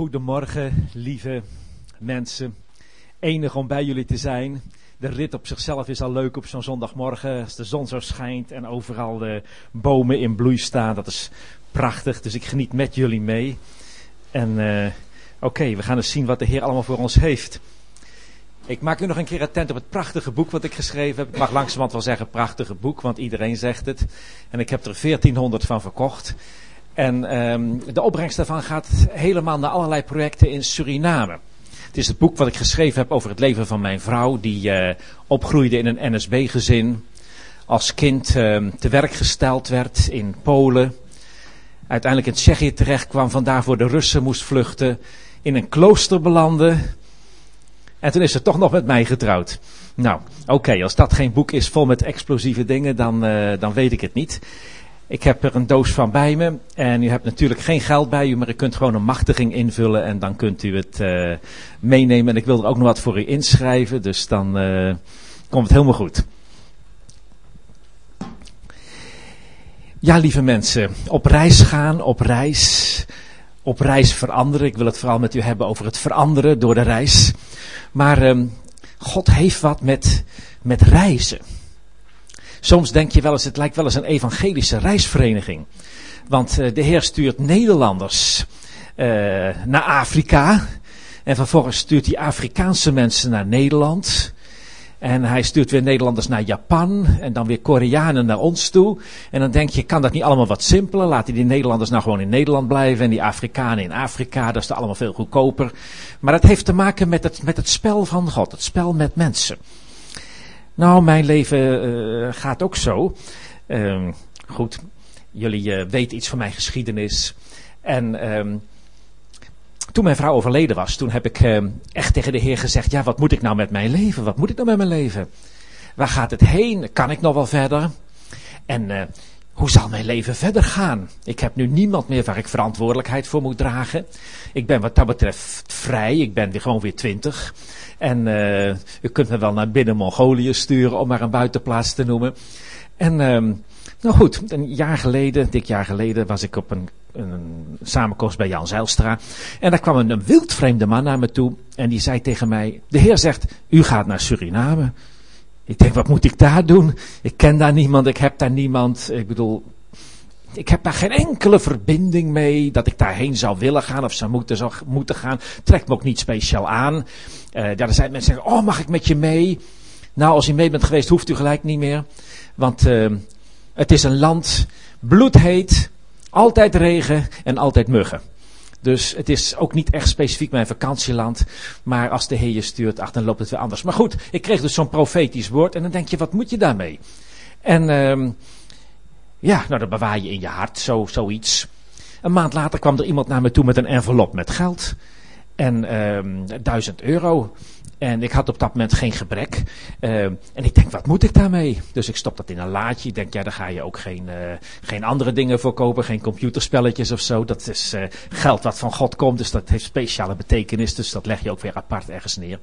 Goedemorgen, lieve mensen. Enig om bij jullie te zijn. De rit op zichzelf is al leuk op zo'n zondagmorgen. Als de zon zo schijnt en overal de bomen in bloei staan. Dat is prachtig. Dus ik geniet met jullie mee. En uh, oké, we gaan eens zien wat de Heer allemaal voor ons heeft. Ik maak u nog een keer attent op het prachtige boek wat ik geschreven heb. Ik mag langzamerhand wel zeggen prachtige boek, want iedereen zegt het. En ik heb er 1400 van verkocht. En um, de opbrengst daarvan gaat helemaal naar allerlei projecten in Suriname. Het is het boek wat ik geschreven heb over het leven van mijn vrouw, die uh, opgroeide in een NSB-gezin. Als kind uh, te werk gesteld werd in Polen. Uiteindelijk in Tsjechië terecht kwam, vandaar voor de Russen moest vluchten. In een klooster belandde. En toen is ze toch nog met mij getrouwd. Nou, oké, als dat geen boek is vol met explosieve dingen, dan, uh, dan weet ik het niet. Ik heb er een doos van bij me. En u hebt natuurlijk geen geld bij u, maar u kunt gewoon een machtiging invullen. En dan kunt u het uh, meenemen. En ik wil er ook nog wat voor u inschrijven. Dus dan uh, komt het helemaal goed. Ja, lieve mensen. Op reis gaan, op reis. Op reis veranderen. Ik wil het vooral met u hebben over het veranderen door de reis. Maar um, God heeft wat met, met reizen. Soms denk je wel eens, het lijkt wel eens een evangelische reisvereniging. Want uh, de Heer stuurt Nederlanders uh, naar Afrika. En vervolgens stuurt hij Afrikaanse mensen naar Nederland. En hij stuurt weer Nederlanders naar Japan. En dan weer Koreanen naar ons toe. En dan denk je, kan dat niet allemaal wat simpeler? Laten die Nederlanders nou gewoon in Nederland blijven. En die Afrikanen in Afrika. Dat is allemaal veel goedkoper. Maar dat heeft te maken met het, met het spel van God. Het spel met mensen. Nou, mijn leven uh, gaat ook zo. Uh, goed, jullie uh, weten iets van mijn geschiedenis. En ehm, toen mijn vrouw overleden was, toen heb ik ehm, echt tegen de Heer gezegd: Ja, wat moet ik nou met mijn leven? Wat moet ik nou met mijn leven? Waar gaat het heen? Kan ik nog wel verder? En eh, hoe zal mijn leven verder gaan? Ik heb nu niemand meer waar ik verantwoordelijkheid voor moet dragen. Ik ben wat dat betreft vrij. Ik ben weer gewoon weer twintig. En uh, u kunt me wel naar binnen Mongolië sturen om maar een buitenplaats te noemen. En uh, nou goed, een jaar geleden, dik jaar geleden, was ik op een, een samenkomst bij Jan Zijlstra. En daar kwam een wildvreemde man naar me toe. En die zei tegen mij, de heer zegt, u gaat naar Suriname. Ik denk, wat moet ik daar doen? Ik ken daar niemand, ik heb daar niemand. Ik bedoel, ik heb daar geen enkele verbinding mee dat ik daarheen zou willen gaan of zou moeten, moeten gaan. Trekt me ook niet speciaal aan. Uh, er zijn mensen die zeggen, oh mag ik met je mee? Nou, als u mee bent geweest hoeft u gelijk niet meer. Want uh, het is een land bloedheet, altijd regen en altijd muggen. Dus het is ook niet echt specifiek mijn vakantieland. Maar als de Heer je stuurt, ach, dan loopt het weer anders. Maar goed, ik kreeg dus zo'n profetisch woord. En dan denk je, wat moet je daarmee? En uh, ja, nou dat bewaar je in je hart, zo, zoiets. Een maand later kwam er iemand naar me toe met een envelop met geld. En um, duizend euro. En ik had op dat moment geen gebrek. Uh, en ik denk, wat moet ik daarmee? Dus ik stop dat in een laadje. Ik denk, ja, daar ga je ook geen, uh, geen andere dingen voor kopen. Geen computerspelletjes of zo. Dat is uh, geld wat van God komt. Dus dat heeft speciale betekenis. Dus dat leg je ook weer apart ergens neer.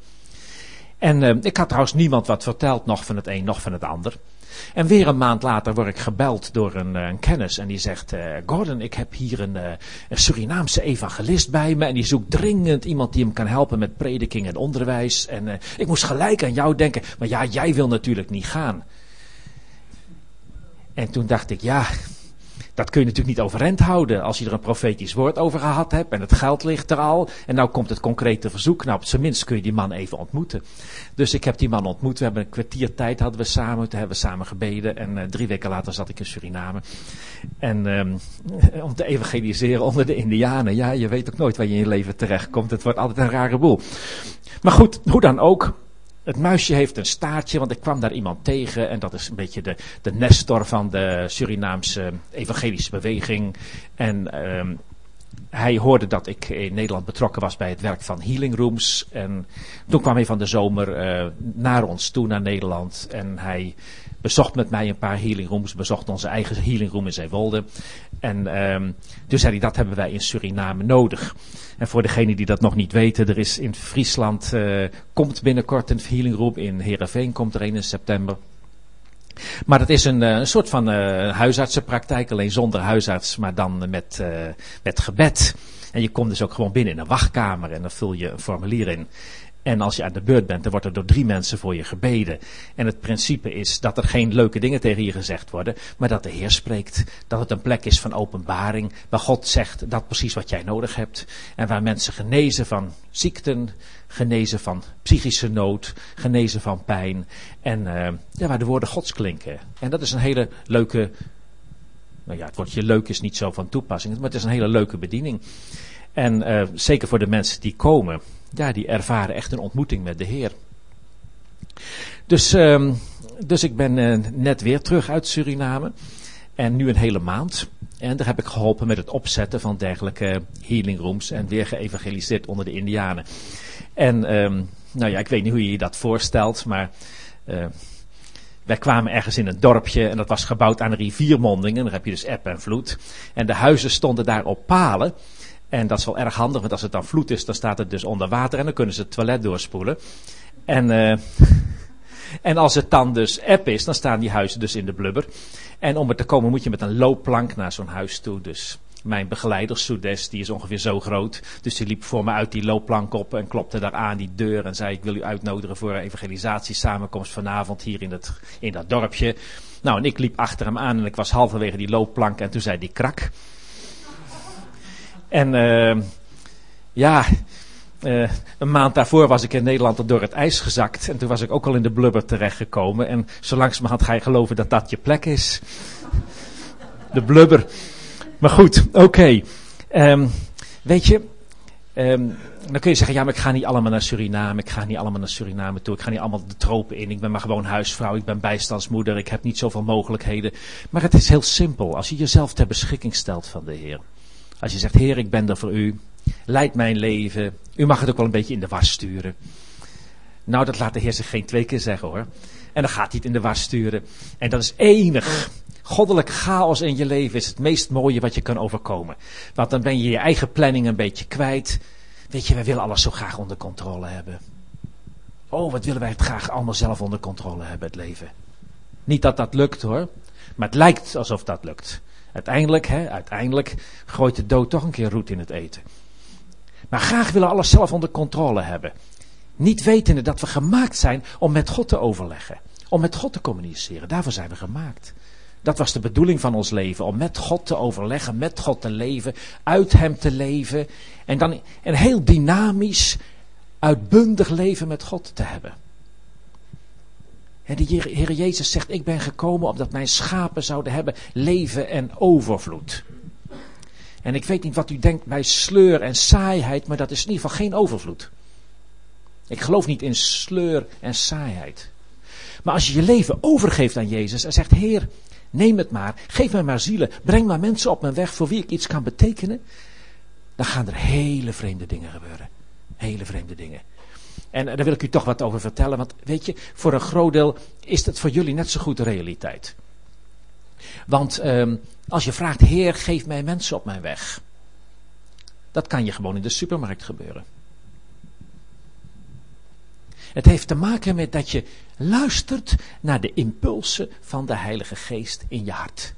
En uh, ik had trouwens niemand wat verteld, nog van het een, nog van het ander. En weer een maand later word ik gebeld door een, een kennis. En die zegt: uh, Gordon, ik heb hier een, uh, een, Surinaamse evangelist bij me. En die zoekt dringend iemand die hem kan helpen met prediking en onderwijs. En ik moest gelijk aan jou denken. Maar ja, jij wil natuurlijk niet gaan. En toen dacht ik: Ja, dat kun je natuurlijk niet overeind houden als je er een profetisch woord over gehad hebt en het geld ligt er al. En nou komt het concrete verzoek. Nou, op zijn minst kun je die man even ontmoeten. Dus ik heb die man ontmoet. We hebben een kwartier tijd hadden we samen. Toen hebben we samen gebeden. En uh, drie weken later zat ik in Suriname. En um, om te evangeliseren onder de Indianen. Ja, je weet ook nooit waar je in je leven terechtkomt. Het wordt altijd een rare boel. Maar goed, hoe dan ook. Het muisje heeft een staartje, want ik kwam daar iemand tegen. En dat is een beetje de, de nestor van de Surinaamse evangelische beweging. En um, hij hoorde dat ik in Nederland betrokken was bij het werk van Healing Rooms. En toen kwam hij van de zomer uh, naar ons toe, naar Nederland. En hij bezocht met mij een paar healing rooms, bezocht onze eigen healing room in Zeewolde. En um, toen zei hij, dat hebben wij in Suriname nodig. En voor degenen die dat nog niet weten, er is in Friesland, uh, komt binnenkort een healing room, in Heerenveen komt er een in september. Maar het is een, eh, een soort van uh, huisartsenpraktijk, alleen zonder huisarts, maar dan met, met gebed. En je komt dus ook gewoon binnen in een wachtkamer en dan vul je een formulier in. En als je aan de beurt bent, dan wordt er door drie mensen voor je gebeden. En het principe is dat er geen leuke dingen tegen je gezegd worden, maar dat de Heer spreekt. Dat het een plek is van openbaring, waar God zegt dat precies wat jij nodig hebt. En waar mensen genezen van ziekten, genezen van psychische nood, genezen van pijn. En uh, ja, waar de woorden Gods klinken. En dat is een hele leuke. Nou ja, het woordje leuk is niet zo van toepassing, maar het is een hele leuke bediening. En uh, zeker voor de mensen die komen ja, die ervaren echt een ontmoeting met de Heer. Dus, uh, dus ik ben uh, net weer terug uit Suriname. En nu een hele maand. En daar heb ik geholpen met het opzetten van dergelijke healing rooms. En weer geëvangeliseerd onder de Indianen. En um, nou ja, ik weet niet hoe je je dat voorstelt. Maar uh, wij kwamen ergens in een dorpje. En dat was gebouwd aan een riviermonding. En dan heb je dus eb en vloed. En de huizen stonden daar op palen. En dat is wel erg handig, want als het dan vloed is, dan staat het dus onder water en dan kunnen ze het toilet doorspoelen. En, uh, en als het dan dus app is, dan staan die huizen dus in de blubber. En om er te komen moet je met een loopplank naar zo'n huis toe. Dus mijn begeleider, Soudes, die is ongeveer zo groot. Dus die liep voor me uit die loopplank op en klopte daar aan die deur en zei: Ik wil u uitnodigen voor een evangelisatiesamenkomst vanavond hier in, het, in dat dorpje. Nou, en ik liep achter hem aan en ik was halverwege die loopplank en toen zei die krak. En uh, ja, uh, een maand daarvoor was ik in Nederland door het ijs gezakt. En toen was ik ook al in de blubber terechtgekomen. En zo langzamerhand ga je geloven dat dat je plek is. De blubber. Maar goed, oké. Um, weet je, um, dan kun je zeggen, ja, maar ik ga niet allemaal naar Suriname. Ik ga niet allemaal naar Suriname toe. Ik ga niet allemaal de tropen in. Ik ben maar gewoon huisvrouw. Ik ben bijstandsmoeder. Ik heb niet zoveel mogelijkheden. Maar het is heel simpel. Als je jezelf ter beschikking stelt van de Heer. Als je zegt, Heer, ik ben er voor u. Leid mijn leven. U mag het ook wel een beetje in de was sturen. Nou, dat laat de Heer zich geen twee keer zeggen hoor. En dan gaat hij het in de was sturen. En dat is enig. Goddelijk chaos in je leven is het meest mooie wat je kan overkomen. Want dan ben je je eigen planning een beetje kwijt. Weet je, wij willen alles zo graag onder controle hebben. Oh, wat willen wij het graag allemaal zelf onder controle hebben, het leven. Niet dat dat lukt hoor. Maar het lijkt alsof dat lukt. Uiteindelijk, hè, uiteindelijk gooit de dood toch een keer roet in het eten. Maar graag willen alles zelf onder controle hebben. Niet wetende dat we gemaakt zijn om met God te overleggen. Om met God te communiceren. Daarvoor zijn we gemaakt. Dat was de bedoeling van ons leven. Om met God te overleggen, met God te leven, uit Hem te leven. En dan een heel dynamisch, uitbundig leven met God te hebben. En de Heer Jezus zegt, ik ben gekomen opdat mijn schapen zouden hebben leven en overvloed. En ik weet niet wat u denkt bij sleur en saaiheid, maar dat is in ieder geval geen overvloed. Ik geloof niet in sleur en saaiheid. Maar als je je leven overgeeft aan Jezus en zegt, Heer, neem het maar, geef mij maar zielen, breng maar mensen op mijn weg voor wie ik iets kan betekenen, dan gaan er hele vreemde dingen gebeuren. Hele vreemde dingen. En daar wil ik u toch wat over vertellen, want weet je, voor een groot deel is het voor jullie net zo goed de realiteit. Want um, als je vraagt, Heer, geef mij mensen op mijn weg. Dat kan je gewoon in de supermarkt gebeuren. Het heeft te maken met dat je luistert naar de impulsen van de Heilige Geest in je hart.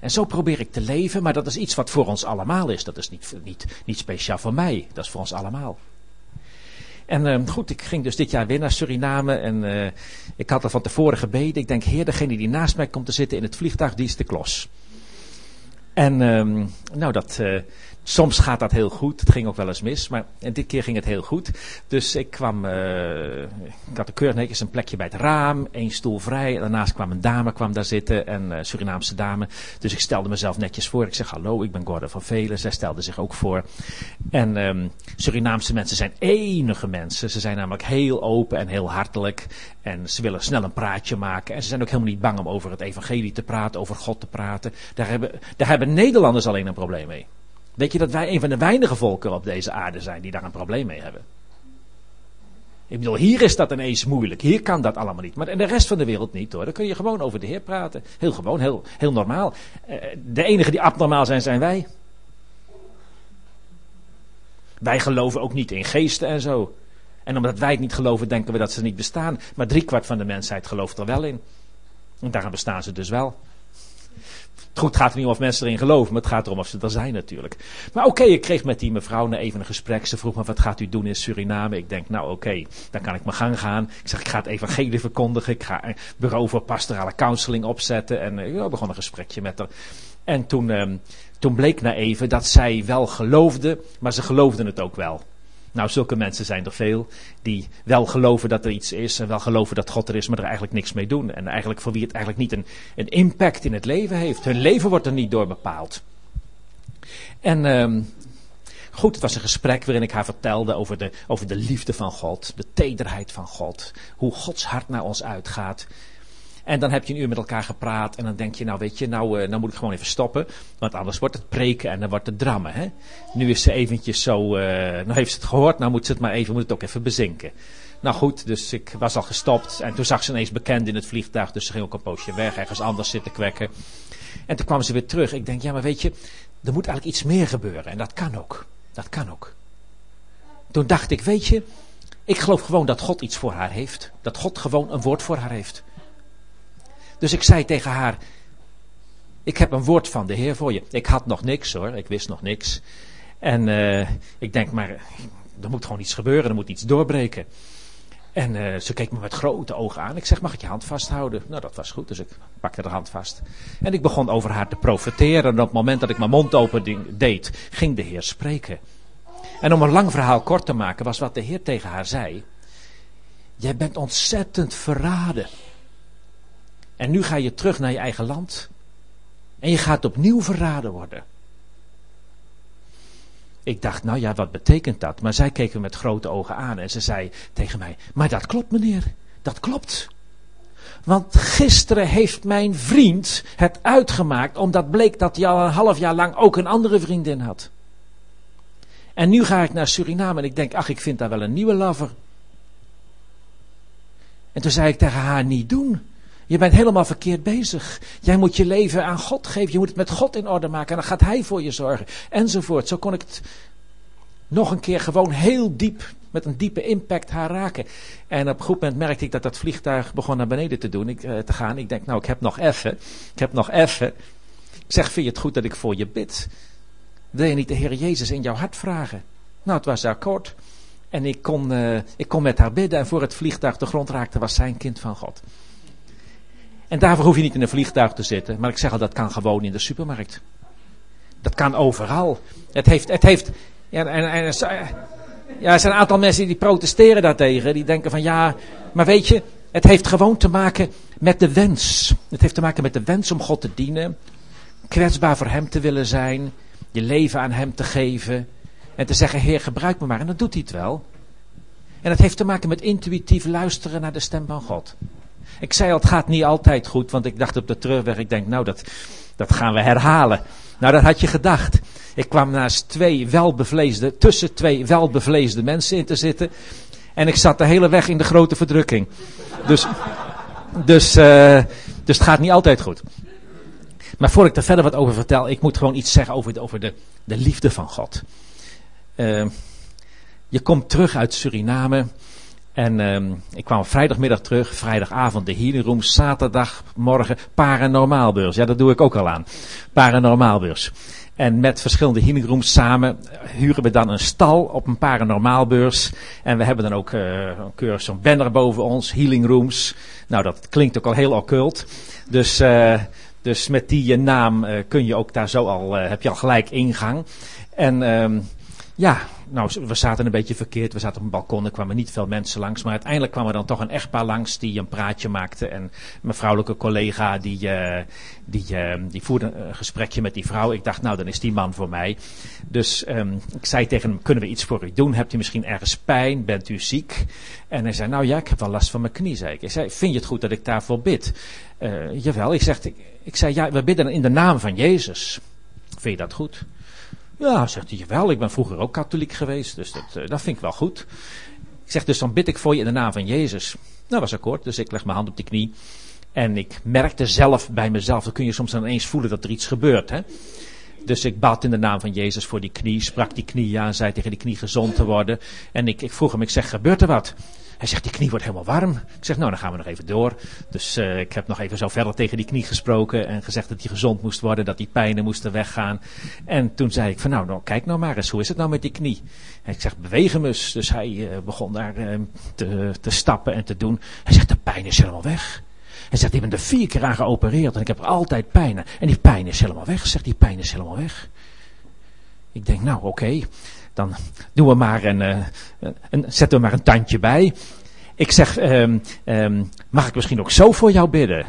En zo probeer ik te leven, maar dat is iets wat voor ons allemaal is. Dat is niet, niet, niet speciaal voor mij, dat is voor ons allemaal. En uh, goed, ik ging dus dit jaar weer naar Suriname en uh, ik had er van tevoren gebeden. Ik denk, heer, degene die naast mij komt te zitten in het vliegtuig, die is de klos. En um, nou, dat, uh, Soms gaat dat heel goed. Het ging ook wel eens mis. Maar en dit keer ging het heel goed. Dus ik kwam. Uh, ik had de keurig netjes een plekje bij het raam. één stoel vrij. Daarnaast kwam een dame kwam daar zitten. Een uh, Surinaamse dame. Dus ik stelde mezelf netjes voor. Ik zeg: Hallo, ik ben Gordon van Velen. Zij stelde zich ook voor. En um, Surinaamse mensen zijn enige mensen. Ze zijn namelijk heel open en heel hartelijk. En ze willen snel een praatje maken. En ze zijn ook helemaal niet bang om over het evangelie te praten. Over God te praten. Daar hebben, daar hebben Nederlanders alleen een probleem mee. Weet je dat wij een van de weinige volken op deze aarde zijn die daar een probleem mee hebben? Ik bedoel, hier is dat ineens moeilijk. Hier kan dat allemaal niet. Maar in de rest van de wereld niet hoor. Dan kun je gewoon over de Heer praten. Heel gewoon, heel, heel normaal. Eh, de enige die abnormaal zijn, zijn wij. Wij geloven ook niet in geesten en zo. En omdat wij het niet geloven, denken we dat ze niet bestaan. Maar driekwart van de mensheid gelooft er wel in. En daarom bestaan ze dus wel. Goed, het gaat er niet om of mensen erin geloven, maar het gaat erom of ze er zijn natuurlijk. Maar oké, ik kreeg met die mevrouw na even een gesprek. Ze vroeg me, wat gaat u doen in Suriname? Ik denk, nou oké, dan kan ik mijn gang gaan. Ik zeg, ik ga het evangelie verkondigen. Ik ga een bureau voor pastorale counseling opzetten. En uh, ja, begon een gesprekje met haar. En toen, um, toen bleek na even dat zij wel geloofde, maar ze geloofden het ook wel. Nou, zulke mensen zijn er veel die wel geloven dat er iets is en wel geloven dat God er is, maar er eigenlijk niks mee doen. En eigenlijk voor wie het eigenlijk niet een, een impact in het leven heeft. Hun leven wordt er niet door bepaald. En um, goed, het was een gesprek waarin ik haar vertelde over de, over de liefde van God, de tederheid van God, hoe Gods hart naar ons uitgaat. En dan heb je een uur met elkaar gepraat en dan denk je, nou weet je, nou, nou moet ik gewoon even stoppen. Want anders wordt het preken en dan wordt het drammen. Hè? Nu is ze eventjes zo, uh, nou heeft ze het gehoord, nou moet ze het maar even, moet het ook even bezinken. Nou goed, dus ik was al gestopt en toen zag ze ineens bekend in het vliegtuig, dus ze ging ook een poosje weg, ergens anders zitten kwekken. En toen kwam ze weer terug. Ik denk, ja maar weet je, er moet eigenlijk iets meer gebeuren en dat kan ook. Dat kan ook. Toen dacht ik, weet je, ik geloof gewoon dat God iets voor haar heeft. Dat God gewoon een woord voor haar heeft. Dus ik zei tegen haar: Ik heb een woord van de Heer voor je. Ik had nog niks hoor, ik wist nog niks. En uh, ik denk, maar er moet gewoon iets gebeuren, er moet iets doorbreken. En uh, ze keek me met grote ogen aan. Ik zeg, mag ik je hand vasthouden? Nou, dat was goed, dus ik pakte de hand vast. En ik begon over haar te profiteren. En op het moment dat ik mijn mond open deed, ging de Heer spreken. En om een lang verhaal kort te maken, was wat de Heer tegen haar zei. Jij bent ontzettend verraden. En nu ga je terug naar je eigen land. En je gaat opnieuw verraden worden. Ik dacht, nou ja, wat betekent dat? Maar zij keek me met grote ogen aan en ze zei tegen mij: Maar dat klopt, meneer. Dat klopt. Want gisteren heeft mijn vriend het uitgemaakt, omdat bleek dat hij al een half jaar lang ook een andere vriendin had. En nu ga ik naar Suriname en ik denk, ach, ik vind daar wel een nieuwe lover. En toen zei ik tegen haar, niet doen. Je bent helemaal verkeerd bezig. Jij moet je leven aan God geven. Je moet het met God in orde maken. En dan gaat Hij voor je zorgen. Enzovoort. Zo kon ik het nog een keer gewoon heel diep, met een diepe impact haar raken. En op een goed moment merkte ik dat dat vliegtuig begon naar beneden te doen, eh, te gaan. Ik denk, nou, ik heb nog even. Ik heb nog even. Ik zeg, vind je het goed dat ik voor je bid? Wil je niet de Heer Jezus in jouw hart vragen? Nou, het was akkoord. En ik kon, uh, ik kon met haar bidden. En voor het vliegtuig de grond raakte, was zij een kind van God. En daarvoor hoef je niet in een vliegtuig te zitten. Maar ik zeg al, dat kan gewoon in de supermarkt. Dat kan overal. Het heeft, het heeft, ja, en, en, ja, er zijn een aantal mensen die protesteren daartegen. Die denken van ja, maar weet je, het heeft gewoon te maken met de wens. Het heeft te maken met de wens om God te dienen. Kwetsbaar voor Hem te willen zijn. Je leven aan Hem te geven. En te zeggen, Heer, gebruik me maar. En dan doet hij het wel. En het heeft te maken met intuïtief luisteren naar de stem van God. Ik zei al, het gaat niet altijd goed, want ik dacht op de terugweg, ik denk, nou, dat, dat gaan we herhalen. Nou, dat had je gedacht. Ik kwam naast twee welbevleesde, tussen twee welbevleesde mensen in te zitten. En ik zat de hele weg in de grote verdrukking. Dus, dus, uh, dus het gaat niet altijd goed. Maar voor ik er verder wat over vertel, ik moet gewoon iets zeggen over de, over de, de liefde van God. Uh, je komt terug uit Suriname. En um, ik kwam vrijdagmiddag terug, vrijdagavond de healing room, zaterdagmorgen paranormaalbeurs. Ja, dat doe ik ook al aan. Paranormaalbeurs. En met verschillende healing rooms samen huren we dan een stal op een paranormaalbeurs. En we hebben dan ook uh, keurig zo'n banner boven ons, healing rooms. Nou, dat klinkt ook al heel occult. Dus, uh, dus met die naam uh, kun je ook daar zo al, heb je al gelijk ingang. En um, ja, nou, we zaten een beetje verkeerd. We zaten op een balkon, er kwamen niet veel mensen langs. Maar uiteindelijk kwam er dan toch een echtpaar langs die een praatje maakte. En mijn vrouwelijke collega die, uh, die, uh, die voerde een gesprekje met die vrouw. Ik dacht, nou, dan is die man voor mij. Dus um, ik zei tegen hem, kunnen we iets voor u doen? Hebt u misschien ergens pijn? Bent u ziek? En hij zei, nou ja, ik heb wel last van mijn knie, zei ik. Zei, vind je het goed dat ik daarvoor bid? Uh, jawel, ik, zeg, ik, ik zei, ja, we bidden in de naam van Jezus. Vind je dat goed? Ja, zegt hij, wel, ik ben vroeger ook katholiek geweest, dus dat, uh, dat vind ik wel goed. Ik zeg, dus dan bid ik voor je in de naam van Jezus. Nou, was akkoord, dus ik leg mijn hand op die knie. En ik merkte zelf bij mezelf, dan kun je soms dan ineens voelen dat er iets gebeurt. Hè? Dus ik bad in de naam van Jezus voor die knie, sprak die knie aan, zei tegen die knie gezond te worden. En ik, ik vroeg hem, ik zeg, gebeurt er wat? Hij zegt, die knie wordt helemaal warm. Ik zeg, nou, dan gaan we nog even door. Dus uh, ik heb nog even zo verder tegen die knie gesproken en gezegd dat hij gezond moest worden, dat die pijnen moesten weggaan. En toen zei ik van, nou, nou kijk nou maar eens, hoe is het nou met die knie? En ik zeg, beweeg hem. Dus hij uh, begon daar uh, te, te stappen en te doen. Hij zegt, de pijn is helemaal weg. Hij zegt, ik ben er vier keer aan geopereerd en ik heb altijd pijn. En die pijn is helemaal weg. Zegt, die pijn is helemaal weg. Ik denk, nou oké, dan doen we maar een, uh, een, zetten we maar een tandje bij. Ik zeg, um, um, mag ik misschien ook zo voor jou bidden?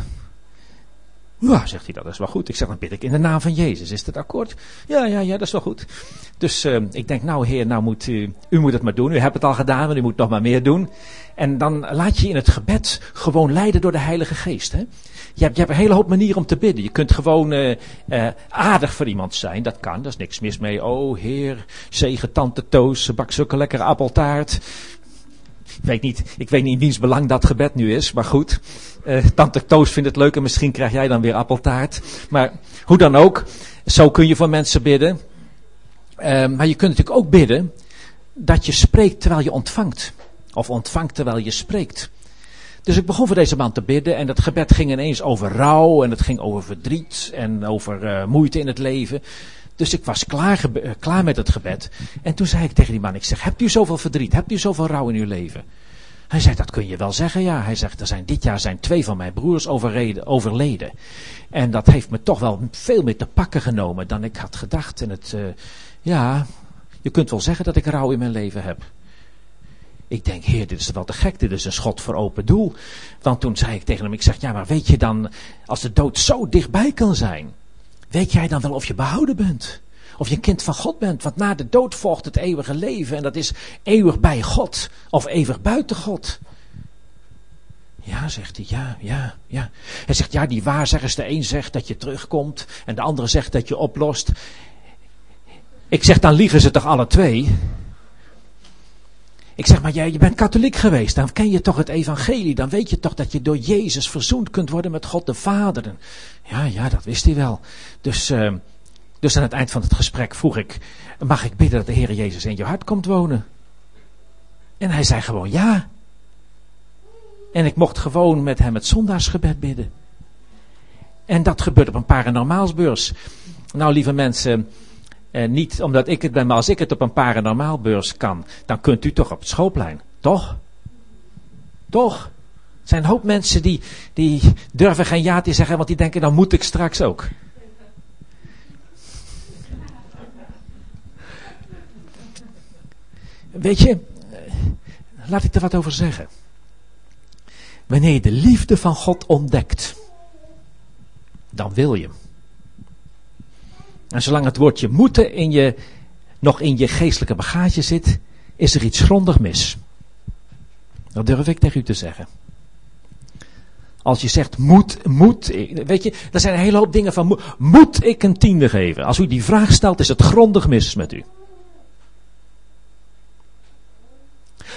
Ja, zegt hij, dat is wel goed. Ik zeg, dan bid ik in de naam van Jezus. Is dat akkoord? Ja, ja, ja, dat is wel goed. Dus uh, ik denk, nou heer, nou moet u, u moet het maar doen. U hebt het al gedaan, maar u moet nog maar meer doen. En dan laat je in het gebed gewoon leiden door de Heilige Geest. Hè? Je, hebt, je hebt een hele hoop manieren om te bidden. Je kunt gewoon uh, uh, aardig voor iemand zijn. Dat kan, daar is niks mis mee. Oh heer, zegen tante Toos, ze bakt zulke lekkere appeltaart. Ik weet niet, ik weet niet in wiens belang dat gebed nu is, maar goed. Uh, Tante Toos vindt het leuk en misschien krijg jij dan weer appeltaart. Maar hoe dan ook, zo kun je voor mensen bidden. Uh, maar je kunt natuurlijk ook bidden dat je spreekt terwijl je ontvangt. Of ontvangt terwijl je spreekt. Dus ik begon voor deze man te bidden en dat gebed ging ineens over rouw en het ging over verdriet en over uh, moeite in het leven. Dus ik was klaar, klaar met het gebed. En toen zei ik tegen die man, ik zeg, hebt u zoveel verdriet? Hebt u zoveel rouw in uw leven? Hij zei, dat kun je wel zeggen, ja. Hij zegt, er zijn, dit jaar zijn twee van mijn broers overleden. En dat heeft me toch wel veel meer te pakken genomen dan ik had gedacht. En het, uh, ja, je kunt wel zeggen dat ik rouw in mijn leven heb. Ik denk, heer, dit is wel te gek, dit is een schot voor open doel. Want toen zei ik tegen hem, ik zeg, ja, maar weet je dan, als de dood zo dichtbij kan zijn, weet jij dan wel of je behouden bent? Of je een kind van God bent, want na de dood volgt het eeuwige leven en dat is eeuwig bij God of eeuwig buiten God. Ja, zegt hij, ja, ja, ja. Hij zegt, ja, die waarzeggers, de een zegt dat je terugkomt en de andere zegt dat je oplost. Ik zeg, dan liegen ze toch alle twee? Ik zeg maar, jij, je bent katholiek geweest, dan ken je toch het evangelie, dan weet je toch dat je door Jezus verzoend kunt worden met God de Vader. Ja, ja, dat wist hij wel. Dus, uh, dus aan het eind van het gesprek vroeg ik, mag ik bidden dat de Heer Jezus in je hart komt wonen? En hij zei gewoon ja. En ik mocht gewoon met hem het zondagsgebed bidden. En dat gebeurt op een paranormaalsbeurs. Nou, lieve mensen, eh, niet omdat ik het ben, maar als ik het op een paranormaalbeurs kan, dan kunt u toch op het schoolplein. Toch? Toch? Er zijn een hoop mensen die, die durven geen ja te zeggen, want die denken, dan moet ik straks ook. Weet je, laat ik er wat over zeggen. Wanneer je de liefde van God ontdekt, dan wil je. En zolang het woordje moeten in je, nog in je geestelijke bagage zit, is er iets grondig mis. Dat durf ik tegen u te zeggen. Als je zegt, moet, moet, weet je, er zijn een hele hoop dingen van, moet ik een tiende geven? Als u die vraag stelt, is het grondig mis met u.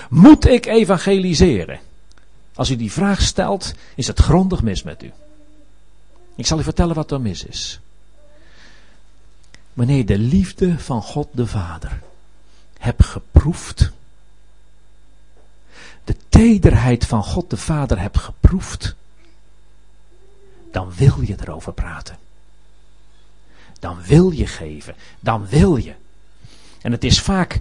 Moet ik evangeliseren? Als u die vraag stelt, is het grondig mis met u. Ik zal u vertellen wat er mis is. Wanneer de liefde van God de Vader hebt geproefd, de tederheid van God de Vader hebt geproefd, dan wil je erover praten. Dan wil je geven. Dan wil je. En het is vaak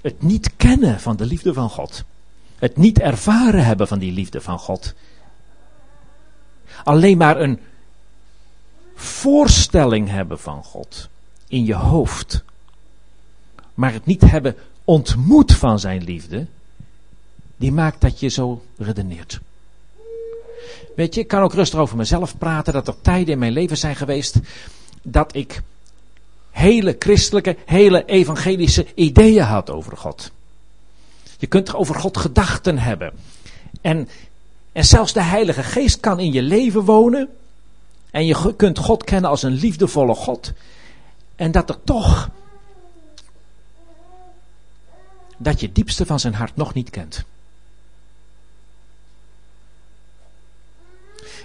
het niet kennen van de liefde van God. Het niet ervaren hebben van die liefde van God. Alleen maar een voorstelling hebben van God in je hoofd. Maar het niet hebben ontmoet van zijn liefde, die maakt dat je zo redeneert. Weet je, ik kan ook rustig over mezelf praten, dat er tijden in mijn leven zijn geweest dat ik hele christelijke, hele evangelische ideeën had over God. Je kunt over God gedachten hebben. En, en zelfs de Heilige Geest kan in je leven wonen. En je kunt God kennen als een liefdevolle God. En dat er toch. dat je diepste van zijn hart nog niet kent.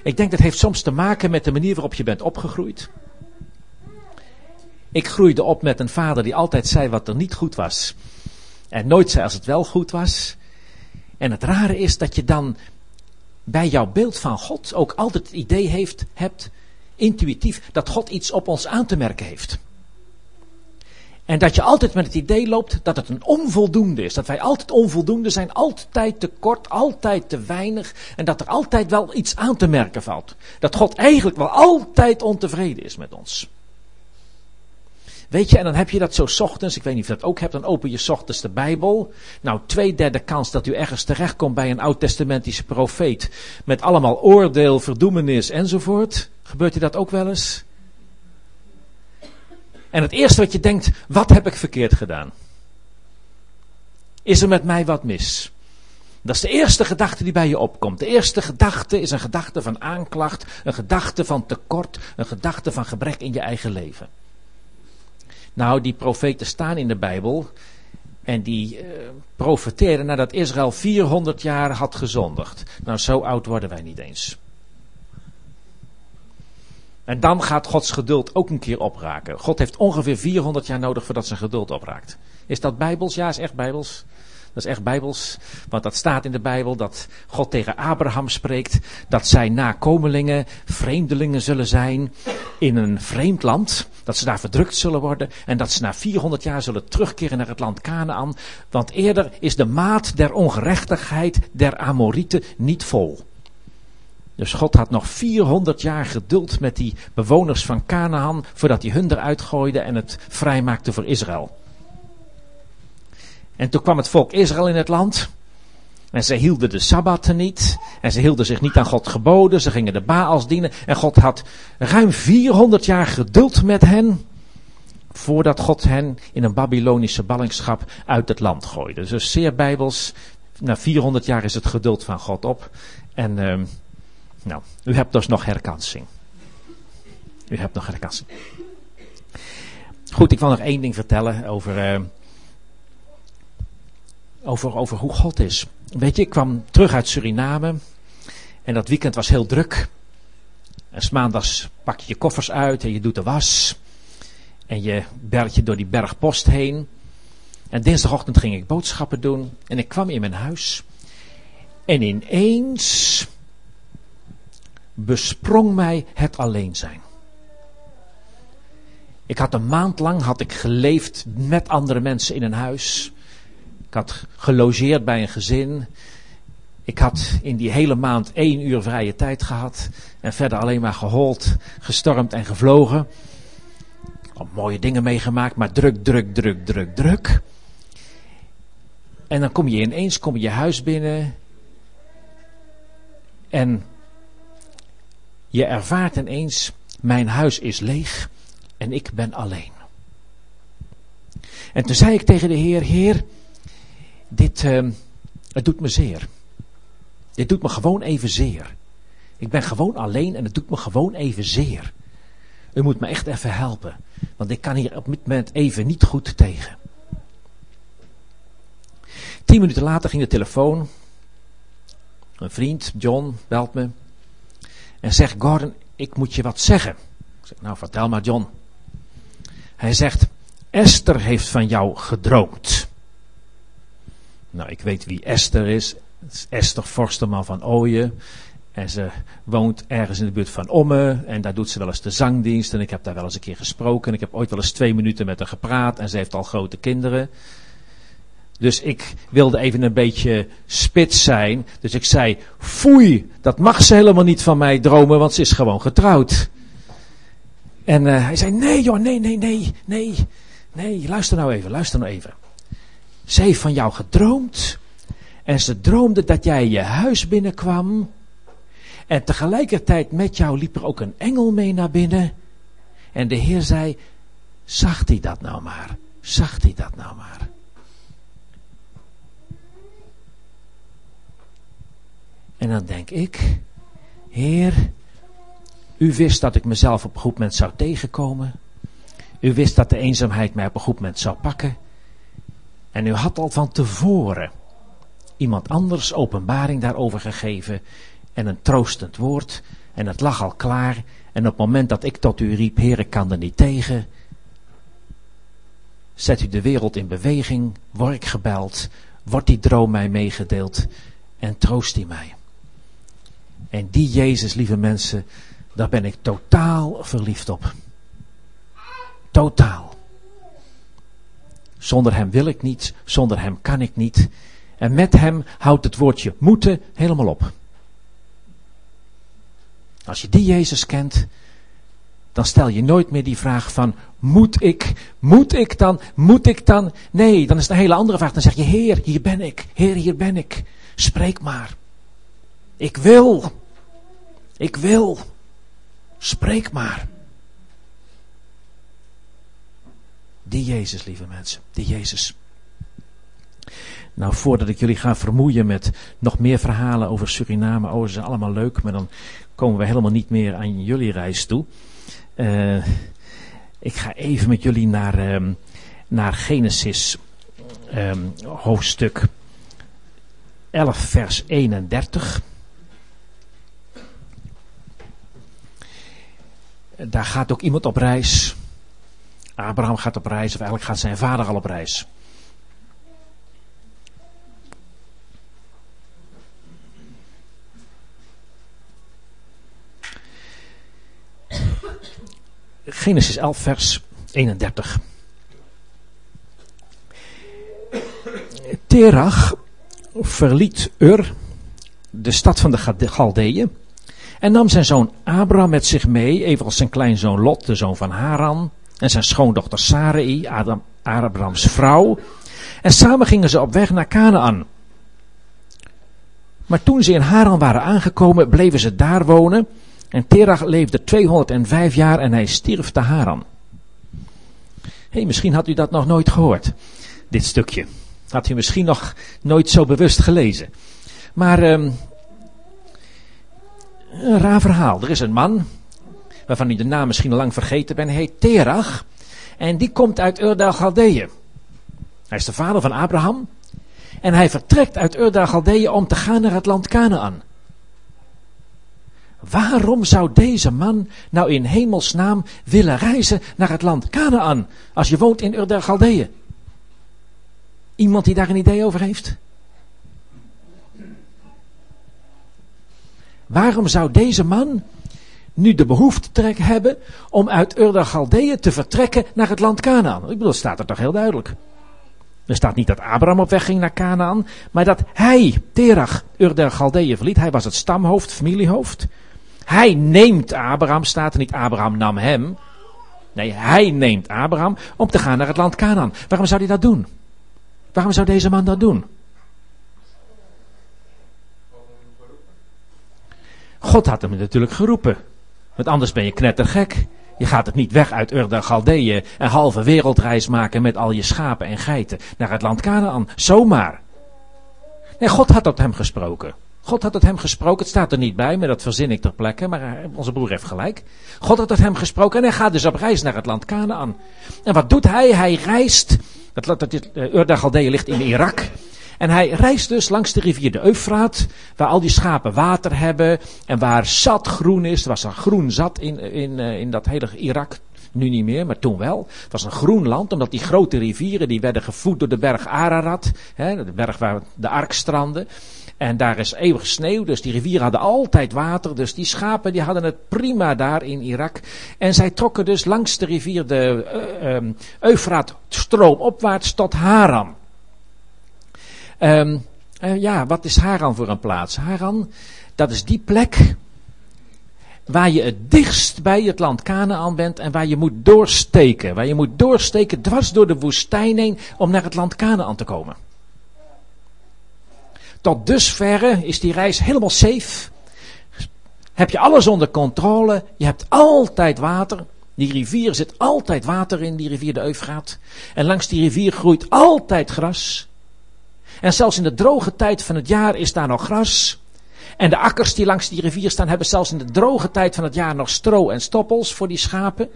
Ik denk dat heeft soms te maken met de manier waarop je bent opgegroeid. Ik groeide op met een vader die altijd zei wat er niet goed was. En nooit zei als het wel goed was. En het rare is dat je dan bij jouw beeld van God ook altijd het idee heeft, hebt, intuïtief, dat God iets op ons aan te merken heeft. En dat je altijd met het idee loopt dat het een onvoldoende is. Dat wij altijd onvoldoende zijn, altijd te kort, altijd te weinig. En dat er altijd wel iets aan te merken valt. Dat God eigenlijk wel altijd ontevreden is met ons. Weet je, en dan heb je dat zo ochtends, ik weet niet of je dat ook hebt, dan open je ochtends de Bijbel. Nou, twee derde kans dat u ergens terechtkomt bij een oud-testamentische profeet. Met allemaal oordeel, verdoemenis enzovoort. Gebeurt u dat ook wel eens? En het eerste wat je denkt, wat heb ik verkeerd gedaan? Is er met mij wat mis? Dat is de eerste gedachte die bij je opkomt. De eerste gedachte is een gedachte van aanklacht, een gedachte van tekort, een gedachte van gebrek in je eigen leven. Nou, die profeten staan in de Bijbel en die uh, profeteren nadat Israël 400 jaar had gezondigd. Nou, zo oud worden wij niet eens. En dan gaat Gods geduld ook een keer opraken. God heeft ongeveer 400 jaar nodig voordat zijn geduld opraakt. Is dat bijbels? Ja, is echt bijbels. Dat is echt bijbels, want dat staat in de Bijbel dat God tegen Abraham spreekt dat zijn nakomelingen vreemdelingen zullen zijn in een vreemd land, dat ze daar verdrukt zullen worden en dat ze na 400 jaar zullen terugkeren naar het land Canaan, want eerder is de maat der ongerechtigheid der Amorieten niet vol. Dus God had nog 400 jaar geduld met die bewoners van Canaan voordat hij hun eruit gooide en het vrijmaakte voor Israël. En toen kwam het volk Israël in het land. En ze hielden de Sabbatten niet. En ze hielden zich niet aan God geboden. Ze gingen de Baals dienen. En God had ruim 400 jaar geduld met hen. Voordat God hen in een Babylonische ballingschap uit het land gooide. Dus zeer bijbels. Na 400 jaar is het geduld van God op. En uh, nou, u hebt dus nog herkansing. U hebt nog herkansing. Goed, ik wil nog één ding vertellen over, uh, over, over hoe God is. Weet je, ik kwam terug uit Suriname. En dat weekend was heel druk. En s maandags pak je je koffers uit en je doet de was. En je bergt je door die bergpost heen. En dinsdagochtend ging ik boodschappen doen. En ik kwam in mijn huis. En ineens besprong mij het alleen zijn. Ik had een maand lang had ik geleefd met andere mensen in een huis. Ik had gelogeerd bij een gezin. Ik had in die hele maand één uur vrije tijd gehad. En verder alleen maar gehold, gestormd en gevlogen. Al mooie dingen meegemaakt, maar druk, druk, druk, druk, druk. En dan kom je ineens, kom je je huis binnen. En je ervaart ineens, mijn huis is leeg en ik ben alleen. En toen zei ik tegen de Heer, Heer, dit, uh, het doet me zeer. Dit doet me gewoon even zeer. Ik ben gewoon alleen en het doet me gewoon even zeer. U moet me echt even helpen, want ik kan hier op dit moment even niet goed tegen. Tien minuten later ging de telefoon. Een vriend, John, belt me. En zegt, Gordon, ik moet je wat zeggen. Ik zeg, nou vertel maar John. Hij zegt, Esther heeft van jou gedroomd. Nou, ik weet wie Esther is. Esther Forsterman van Ooyen. En ze woont ergens in de buurt van Omme. En daar doet ze wel eens de zangdienst. En ik heb daar wel eens een keer gesproken. En ik heb ooit wel eens twee minuten met haar gepraat. En ze heeft al grote kinderen. Dus ik wilde even een beetje spits zijn. Dus ik zei, foei, dat mag ze helemaal niet van mij dromen, want ze is gewoon getrouwd. En uh, hij zei, nee joh, nee, nee, nee, nee, nee, luister nou even, luister nou even. Ze heeft van jou gedroomd. En ze droomde dat jij je huis binnenkwam. En tegelijkertijd met jou liep er ook een engel mee naar binnen. En de Heer zei, zag hij dat nou maar, zag hij dat nou maar. En dan denk ik, Heer, u wist dat ik mezelf op een goed moment zou tegenkomen. U wist dat de eenzaamheid mij op een goed moment zou pakken. En u had al van tevoren iemand anders openbaring daarover gegeven en een troostend woord. En het lag al klaar. En op het moment dat ik tot u riep, Heer, ik kan er niet tegen, zet u de wereld in beweging, word ik gebeld, wordt die droom mij meegedeeld en troost hij mij. En die Jezus, lieve mensen, daar ben ik totaal verliefd op. Totaal. Zonder hem wil ik niet, zonder hem kan ik niet. En met hem houdt het woordje moeten helemaal op. Als je die Jezus kent, dan stel je nooit meer die vraag van, moet ik, moet ik dan, moet ik dan? Nee, dan is het een hele andere vraag. Dan zeg je, Heer, hier ben ik, Heer, hier ben ik. Spreek maar. Ik wil. Ik wil. Spreek maar. Die Jezus, lieve mensen, die Jezus. Nou, voordat ik jullie ga vermoeien met nog meer verhalen over Suriname, oh, ze zijn allemaal leuk, maar dan komen we helemaal niet meer aan jullie reis toe. Uh, ik ga even met jullie naar, um, naar Genesis um, hoofdstuk 11, vers 31. Daar gaat ook iemand op reis. Abraham gaat op reis, of eigenlijk gaat zijn vader al op reis. Genesis 11, vers 31. Terach verliet Ur, de stad van de Galdeeën, en nam zijn zoon Abraham met zich mee, evenals zijn kleinzoon Lot, de zoon van Haran, en zijn schoondochter Sarai, Adam, Abrahams vrouw. En samen gingen ze op weg naar Canaan. Maar toen ze in Haran waren aangekomen, bleven ze daar wonen. En Terach leefde 205 jaar en hij stierf te Haran. hey, misschien had u dat nog nooit gehoord, dit stukje. Had u misschien nog nooit zo bewust gelezen. Maar um, een raar verhaal. Er is een man, waarvan u de naam misschien lang vergeten bent, heet Terach. En die komt uit Ur Galdeeën. Hij is de vader van Abraham. En hij vertrekt uit Ur Galdeeën om te gaan naar het land Canaan. Waarom zou deze man nou in hemelsnaam willen reizen naar het land Canaan als je woont in Ur der Galdeeën? Iemand die daar een idee over heeft? Waarom zou deze man nu de behoefte hebben om uit Ur Galdeeën te vertrekken naar het land Canaan? Ik bedoel, staat er toch heel duidelijk. Er staat niet dat Abraham op weg ging naar Canaan, maar dat hij, Terach, Ur der Galdeeën verliet. Hij was het stamhoofd, familiehoofd. Hij neemt Abraham, staat er niet Abraham nam hem. Nee, hij neemt Abraham om te gaan naar het land Canaan. Waarom zou hij dat doen? Waarom zou deze man dat doen? God had hem natuurlijk geroepen. Want anders ben je knettergek. Je gaat het niet weg uit Ur de Galdeeën en halve wereldreis maken met al je schapen en geiten naar het land Canaan. Zomaar. Nee, God had tot hem gesproken. God had tot hem gesproken. Het staat er niet bij, maar dat verzin ik ter plekke. Maar onze broer heeft gelijk. God had tot hem gesproken en hij gaat dus op reis naar het land Canaan. En wat doet hij? Hij reist. Het, dat, Ur de Galdeeën ligt in Irak. En hij reist dus langs de rivier de Eufraat, waar al die schapen water hebben en waar zat groen is. Er was een groen zat in, in, eh, in dat hele Irak. Nu niet meer, maar toen wel. Het was een groen land, omdat die grote rivieren, die werden gevoed door de berg Ararat. Hè, de berg waar de ark strandde. En daar is eeuwig sneeuw, dus die rivieren hadden altijd water. Dus die schapen die hadden het prima daar in Irak. En zij trokken dus langs de rivier de uh, Eufraat stroomopwaarts tot Haran. Um, uh, ja, wat is Haran voor een plaats? Haran, dat is die plek waar je het dichtst bij het land Canaan bent en waar je moet doorsteken. Waar je moet doorsteken dwars door de woestijn heen om naar het land Canaan te komen. Tot dusverre is die reis helemaal safe. Heb je alles onder controle. Je hebt altijd water. Die rivier zit altijd water in, die rivier de Eufraat. En langs die rivier groeit altijd gras. En zelfs in de droge tijd van het jaar is daar nog gras. En de akkers die langs die rivier staan, hebben zelfs in de droge tijd van het jaar nog stro en stoppels voor die schapen.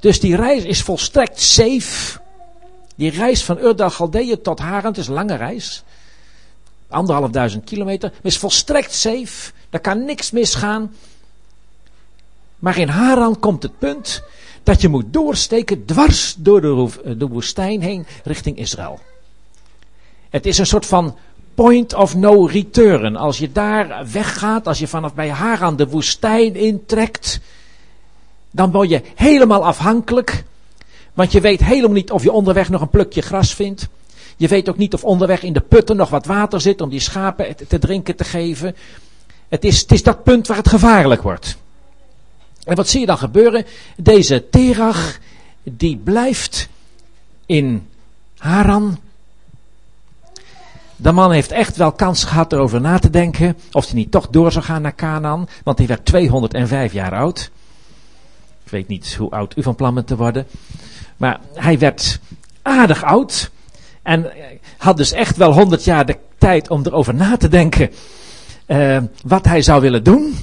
Dus die reis is volstrekt safe. Die reis van Urdal tot Harend is een lange reis. Anderhalf duizend kilometer. Is volstrekt safe. Daar kan niks misgaan. Maar in Haran komt het punt dat je moet doorsteken dwars door de, de woestijn heen richting Israël. Het is een soort van point of no return. Als je daar weggaat, als je vanaf bij Haran de woestijn intrekt, dan word je helemaal afhankelijk. Want je weet helemaal niet of je onderweg nog een plukje gras vindt. Je weet ook niet of onderweg in de putten nog wat water zit om die schapen te drinken te geven. Het is, het is dat punt waar het gevaarlijk wordt. En wat zie je dan gebeuren? Deze Terach, die blijft in Haran. De man heeft echt wel kans gehad erover na te denken of hij niet toch door zou gaan naar Canaan, want hij werd 205 jaar oud. Ik weet niet hoe oud u van plan bent te worden, maar hij werd aardig oud en had dus echt wel 100 jaar de tijd om erover na te denken uh, wat hij zou willen doen.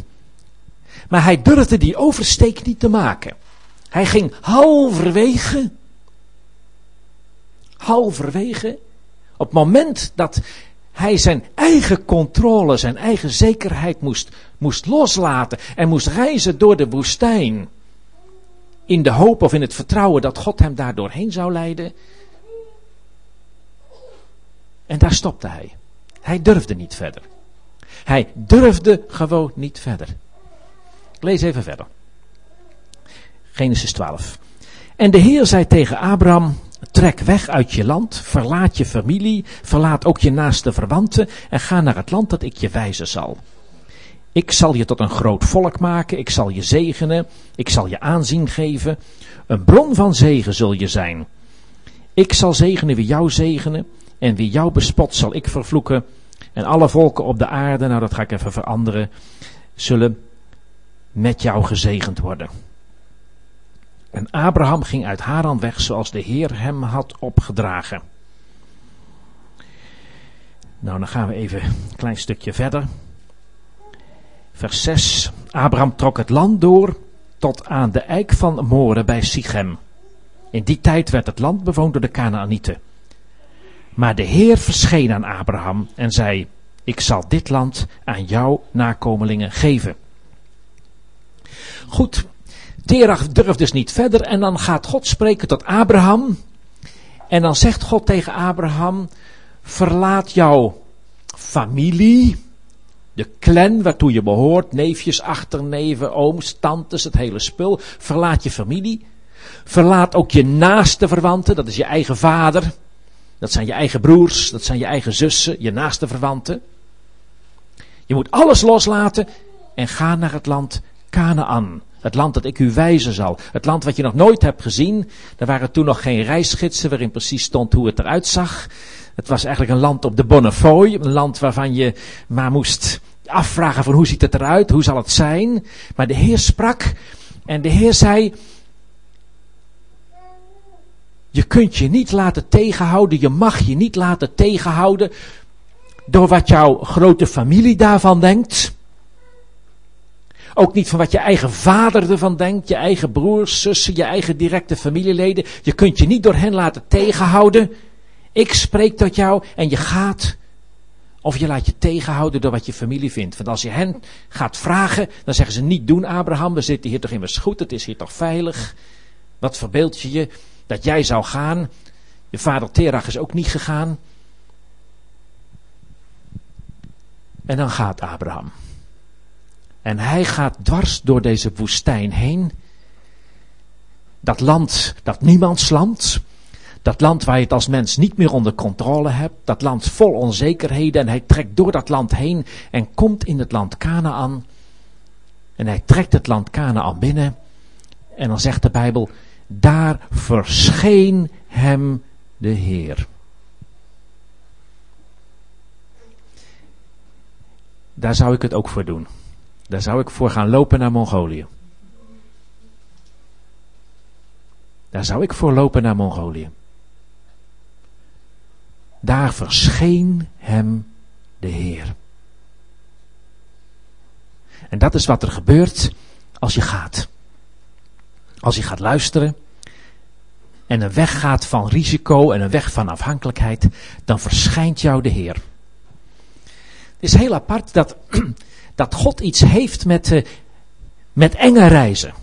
Maar hij durfde die oversteek niet te maken. Hij ging halverwege, halverwege, op het moment dat hij zijn eigen controle, zijn eigen zekerheid moest, moest loslaten en moest reizen door de woestijn. In de hoop of in het vertrouwen dat God hem daar doorheen zou leiden. En daar stopte hij. Hij durfde niet verder. Hij durfde gewoon niet verder. Ik lees even verder. Genesis 12. En de Heer zei tegen Abraham: Trek weg uit je land, verlaat je familie, verlaat ook je naaste verwanten en ga naar het land dat ik je wijzen zal. Ik zal je tot een groot volk maken, ik zal je zegenen, ik zal je aanzien geven. Een bron van zegen zul je zijn. Ik zal zegenen wie jou zegenen en wie jou bespot zal ik vervloeken. En alle volken op de aarde, nou dat ga ik even veranderen, zullen met jou gezegend worden. En Abraham ging uit Haran weg zoals de Heer hem had opgedragen. Nou, dan gaan we even een klein stukje verder. Vers 6. Abraham trok het land door tot aan de eik van Moren bij Sichem. In die tijd werd het land bewoond door de Canaanieten. Maar de Heer verscheen aan Abraham en zei: Ik zal dit land aan jouw nakomelingen geven. Goed, Terach durft dus niet verder en dan gaat God spreken tot Abraham. En dan zegt God tegen Abraham: Verlaat jouw familie, de clan waartoe je behoort, neefjes, achterneven, ooms, tantes, het hele spul. Verlaat je familie. Verlaat ook je naaste verwanten, dat is je eigen vader. Dat zijn je eigen broers, dat zijn je eigen zussen, je naaste verwanten. Je moet alles loslaten en ga naar het land Canaan. Het land dat ik u wijzen zal. Het land wat je nog nooit hebt gezien. Er waren toen nog geen reisgidsen waarin precies stond hoe het eruit zag. Het was eigenlijk een land op de Bonnefoy. Een land waarvan je maar moest afvragen van hoe ziet het eruit? Hoe zal het zijn? Maar de Heer sprak en de Heer zei... Je kunt je niet laten tegenhouden. Je mag je niet laten tegenhouden door wat jouw grote familie daarvan denkt. Ook niet van wat je eigen vader ervan denkt, je eigen broers, zussen, je eigen directe familieleden. Je kunt je niet door hen laten tegenhouden. Ik spreek tot jou en je gaat. Of je laat je tegenhouden door wat je familie vindt. Want als je hen gaat vragen, dan zeggen ze niet doen Abraham, we zitten hier toch immers goed, het is hier toch veilig. Wat verbeeld je je dat jij zou gaan? Je vader Terach is ook niet gegaan. En dan gaat Abraham. En hij gaat dwars door deze woestijn heen. Dat land, dat niemandsland. Dat land waar je het als mens niet meer onder controle hebt. Dat land vol onzekerheden. En hij trekt door dat land heen en komt in het land Canaan. En hij trekt het land Canaan binnen. En dan zegt de Bijbel, daar verscheen hem de Heer. Daar zou ik het ook voor doen. Daar zou ik voor gaan lopen naar Mongolië. Daar zou ik voor lopen naar Mongolië. Daar verscheen hem de Heer. En dat is wat er gebeurt als je gaat. Als je gaat luisteren en een weg gaat van risico en een weg van afhankelijkheid, dan verschijnt jou de Heer. Het is heel apart dat dat God iets heeft met, uh, met enge reizen.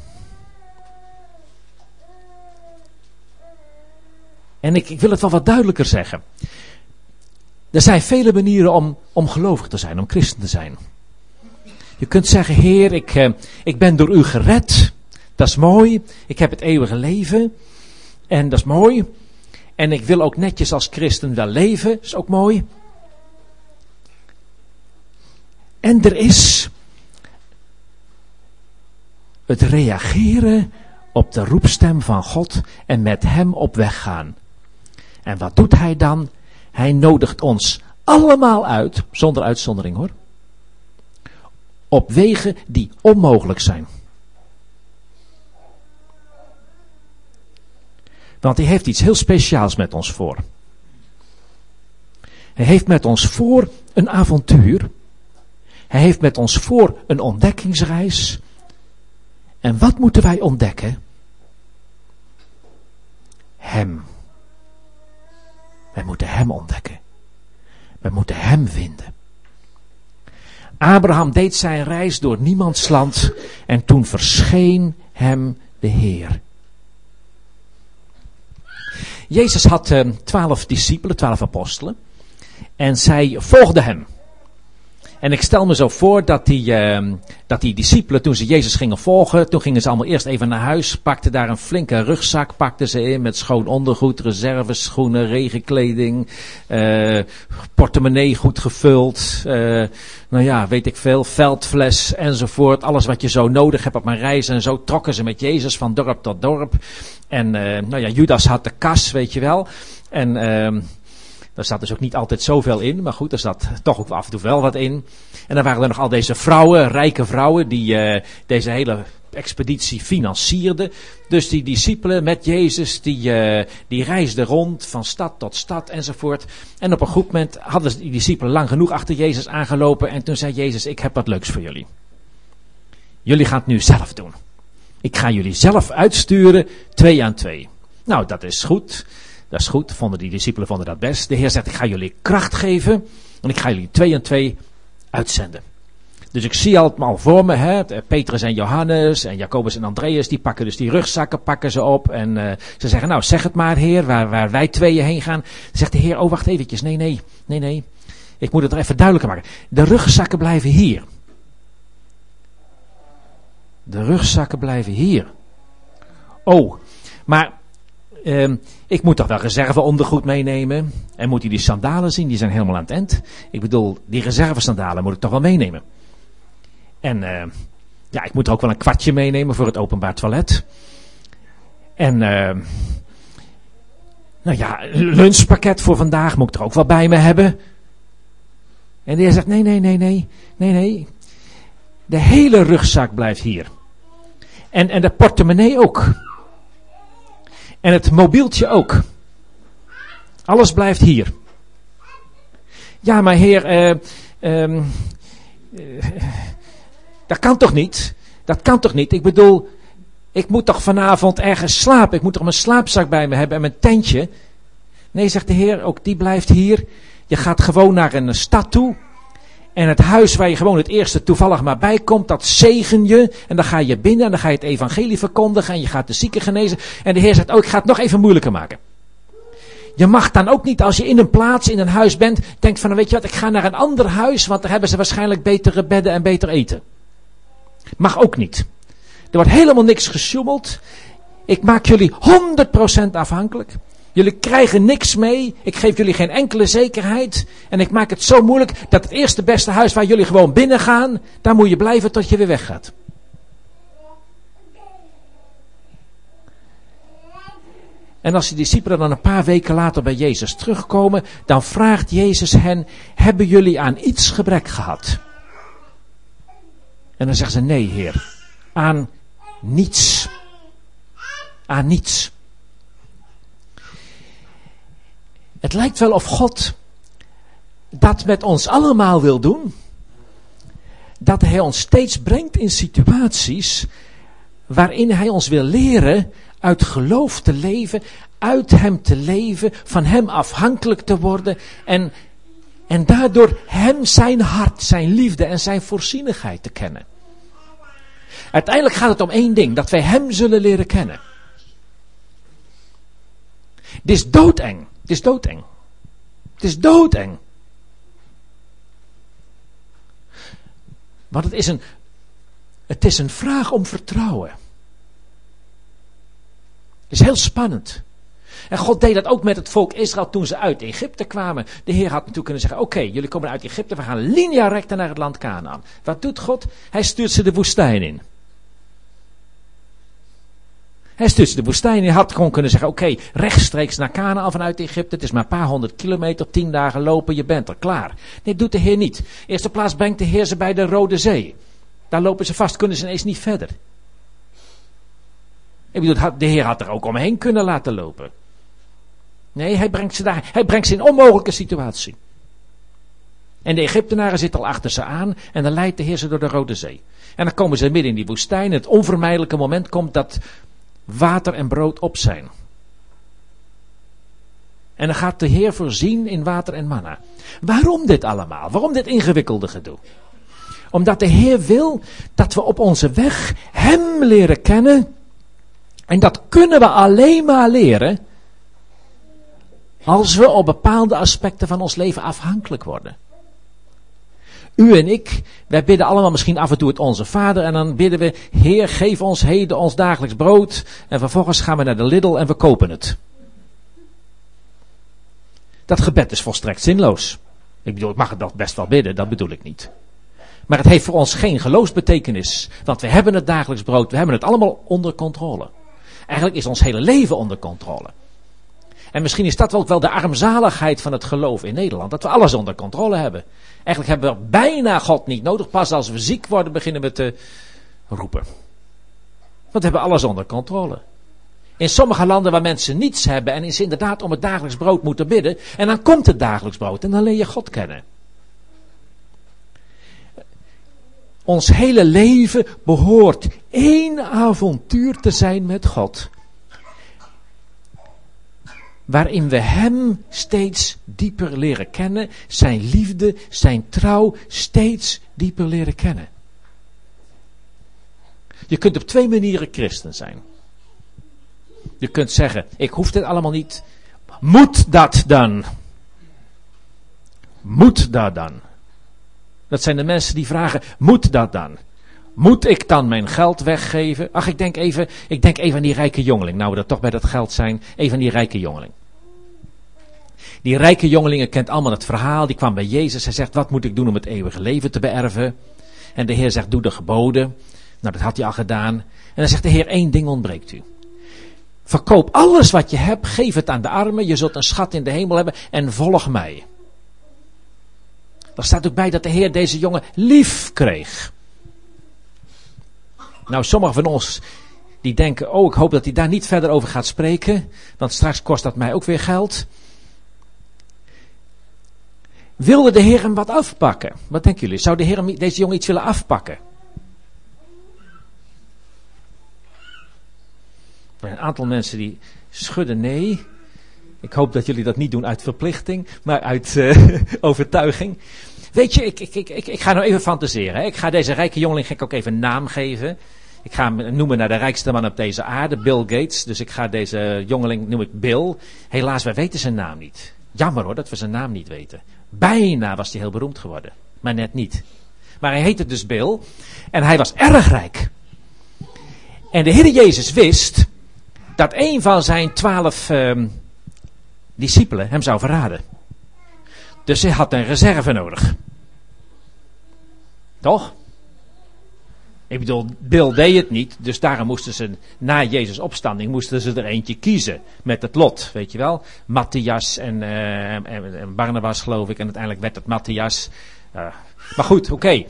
En ik, ik wil het wel wat duidelijker zeggen. Er zijn vele manieren om, om gelovig te zijn, om christen te zijn. Je kunt zeggen, Heer, ik, eh, ik ben door u gered. Dat is mooi. Ik heb het eeuwige leven. En dat is mooi. En ik wil ook netjes als christen wel leven. Dat is ook mooi. En er is het reageren op de roepstem van God en met Hem op weg gaan. En wat doet Hij dan? Hij nodigt ons allemaal uit, zonder uitzondering hoor, op wegen die onmogelijk zijn. Want hij heeft iets heel speciaals met ons voor. Hij heeft met ons voor een avontuur. Hij heeft met ons voor een ontdekkingsreis. En wat moeten wij ontdekken? Hem. Wij moeten Hem ontdekken. Wij moeten Hem vinden. Abraham deed zijn reis door niemands land en toen verscheen hem de Heer. Jezus had uh, twaalf discipelen, twaalf apostelen. En zij volgden hem. En ik stel me zo voor dat die, uh, dat die discipelen, toen ze Jezus gingen volgen, toen gingen ze allemaal eerst even naar huis, pakten daar een flinke rugzak, pakten ze in met schoon ondergoed, reserves, schoenen, regenkleding, uh, portemonnee goed gevuld, uh, nou ja, weet ik veel, veldfles enzovoort, alles wat je zo nodig hebt op mijn reis. En zo trokken ze met Jezus van dorp tot dorp. En nou ja, Judas had de kas, weet je wel. En ehm, daar staat dus ook niet altijd zoveel in, maar goed, er zat toch ook af en toe wel wat in. En dan waren er nog al deze vrouwen, rijke vrouwen, die uh, deze hele expeditie financierden. Dus die discipelen met Jezus, die, uh, die reisden rond van stad tot stad enzovoort. En op een goed moment hadden die discipelen lang genoeg achter Jezus aangelopen. En toen zei Jezus, ik heb wat leuks voor jullie. Jullie gaan het nu zelf doen. Ik ga jullie zelf uitsturen, twee aan twee. Nou, dat is goed. Dat is goed, vonden die discipelen vonden dat best. De Heer zegt, ik ga jullie kracht geven en ik ga jullie twee en twee uitzenden. Dus ik zie al voor me, hè, Petrus en Johannes en Jacobus en Andreas, die pakken dus die rugzakken, pakken ze op. En uh, ze zeggen, nou zeg het maar heer, waar, waar wij tweeën heen gaan. Zegt de heer, oh wacht eventjes, nee, nee, nee, nee. Ik moet het er even duidelijker maken. De rugzakken blijven hier. De rugzakken blijven hier. Oh, maar uh, ik moet toch wel reserveondergoed meenemen. En moet hij die sandalen zien, die zijn helemaal aan het eind. Ik bedoel, die reservesandalen moet ik toch wel meenemen. En uh, ja, ik moet er ook wel een kwartje meenemen voor het openbaar toilet. En uh, nou ja, lunchpakket voor vandaag moet ik er ook wel bij me hebben. En de zegt, nee, nee, nee, nee, nee, nee. De hele rugzak blijft hier. En, en de portemonnee ook. En het mobieltje ook. Alles blijft hier. Ja, maar heer, uh, uh, dat kan toch niet? Dat kan toch niet? Ik bedoel, ik moet toch vanavond ergens slapen. Ik moet toch mijn slaapzak bij me hebben en mijn tentje. Nee, zegt de Heer, ook die blijft hier. Je gaat gewoon naar een stad toe. En het huis waar je gewoon het eerste toevallig maar bij komt, dat zegen je. En dan ga je binnen en dan ga je het evangelie verkondigen en je gaat de zieken genezen. En de Heer zegt, oh ik ga het nog even moeilijker maken. Je mag dan ook niet als je in een plaats, in een huis bent, denkt van, weet je wat, ik ga naar een ander huis, want daar hebben ze waarschijnlijk betere bedden en beter eten. Mag ook niet. Er wordt helemaal niks gesjoemeld. Ik maak jullie 100% afhankelijk. Jullie krijgen niks mee. Ik geef jullie geen enkele zekerheid. En ik maak het zo moeilijk dat het eerste beste huis waar jullie gewoon binnen gaan, daar moet je blijven tot je weer weggaat. En als die discipelen dan een paar weken later bij Jezus terugkomen, dan vraagt Jezus hen, hebben jullie aan iets gebrek gehad? En dan zeggen ze, nee heer, aan niets. Aan niets. Het lijkt wel of God dat met ons allemaal wil doen. Dat Hij ons steeds brengt in situaties waarin Hij ons wil leren uit geloof te leven, uit Hem te leven, van Hem afhankelijk te worden en, en daardoor Hem zijn hart, zijn liefde en zijn voorzienigheid te kennen. Uiteindelijk gaat het om één ding, dat wij Hem zullen leren kennen. Het is doodeng. Het is doodeng. Het is doodeng. Want het is een, het is een vraag om vertrouwen. Het is heel spannend. En God deed dat ook met het volk Israël toen ze uit Egypte kwamen. De Heer had natuurlijk kunnen zeggen: Oké, jullie komen uit Egypte, we gaan linea recta naar het land Canaan. Wat doet God? Hij stuurt ze de woestijn in. Hij stuurt ze de woestijn. Hij had gewoon kunnen zeggen: Oké, rechtstreeks naar Canaan vanuit Egypte. Het is maar een paar honderd kilometer, tien dagen lopen, je bent er klaar. Nee, doet de Heer niet. Eerste plaats brengt de Heer ze bij de Rode Zee. Daar lopen ze vast, kunnen ze ineens niet verder. Ik bedoel, de Heer had er ook omheen kunnen laten lopen. Nee, hij brengt ze daar. Hij brengt ze in een onmogelijke situatie. En de Egyptenaren zitten al achter ze aan en dan leidt de Heer ze door de Rode Zee. En dan komen ze midden in die woestijn. Het onvermijdelijke moment komt dat water en brood op zijn. En dan gaat de Heer voorzien in water en manna. Waarom dit allemaal? Waarom dit ingewikkelde gedoe? Omdat de Heer wil dat we op onze weg Hem leren kennen. En dat kunnen we alleen maar leren als we op bepaalde aspecten van ons leven afhankelijk worden. U en ik, wij bidden allemaal misschien af en toe het Onze Vader en dan bidden we, Heer, geef ons heden ons dagelijks brood. En vervolgens gaan we naar de Lidl en we kopen het. Dat gebed is volstrekt zinloos. Ik bedoel, ik mag het best wel bidden, dat bedoel ik niet. Maar het heeft voor ons geen geloofsbetekenis, want we hebben het dagelijks brood, we hebben het allemaal onder controle. Eigenlijk is ons hele leven onder controle. En misschien is dat ook wel de armzaligheid van het geloof in Nederland. Dat we alles onder controle hebben. Eigenlijk hebben we bijna God niet nodig. Pas als we ziek worden beginnen we te roepen. Want we hebben alles onder controle. In sommige landen waar mensen niets hebben en is inderdaad om het dagelijks brood moeten bidden. En dan komt het dagelijks brood en dan leer je God kennen. Ons hele leven behoort één avontuur te zijn met God waarin we Hem steeds dieper leren kennen, Zijn liefde, Zijn trouw steeds dieper leren kennen. Je kunt op twee manieren christen zijn. Je kunt zeggen, ik hoef dit allemaal niet. Moet dat dan? Moet dat dan? Dat zijn de mensen die vragen, moet dat dan? Moet ik dan mijn geld weggeven? Ach, ik denk even, ik denk even aan die rijke jongeling. Nou, we dat toch bij dat geld zijn. Even aan die rijke jongeling. Die rijke jongelingen kent allemaal het verhaal. Die kwam bij Jezus. Hij zegt, wat moet ik doen om het eeuwige leven te beërven? En de Heer zegt, doe de geboden. Nou, dat had hij al gedaan. En dan zegt de Heer, één ding ontbreekt u. Verkoop alles wat je hebt, geef het aan de armen. Je zult een schat in de hemel hebben en volg mij. Er staat ook bij dat de Heer deze jongen lief kreeg. Nou, sommigen van ons die denken, oh, ik hoop dat hij daar niet verder over gaat spreken, want straks kost dat mij ook weer geld. Wilde de Heer hem wat afpakken? Wat denken jullie? Zou de Heer hem, deze jongen iets willen afpakken? Een aantal mensen die schudden nee. Ik hoop dat jullie dat niet doen uit verplichting, maar uit uh, overtuiging. Weet je, ik, ik, ik, ik, ga nou even fantaseren. Hè. Ik ga deze rijke jongeling ga ik ook even een naam geven. Ik ga hem noemen naar de rijkste man op deze aarde, Bill Gates. Dus ik ga deze jongeling, noem ik Bill. Helaas, wij weten zijn naam niet. Jammer hoor, dat we zijn naam niet weten. Bijna was hij heel beroemd geworden, maar net niet. Maar hij heette dus Bill en hij was erg rijk. En de Heer Jezus wist dat een van zijn twaalf uh, discipelen hem zou verraden. Dus hij had een reserve nodig. Toch? Ik bedoel, Bill deed het niet, dus daarom moesten ze na Jezus' opstanding moesten ze er eentje kiezen met het lot, weet je wel. Matthias en, uh, en, Barnabas geloof ik, en uiteindelijk werd het Matthias. Uh, maar goed, oké.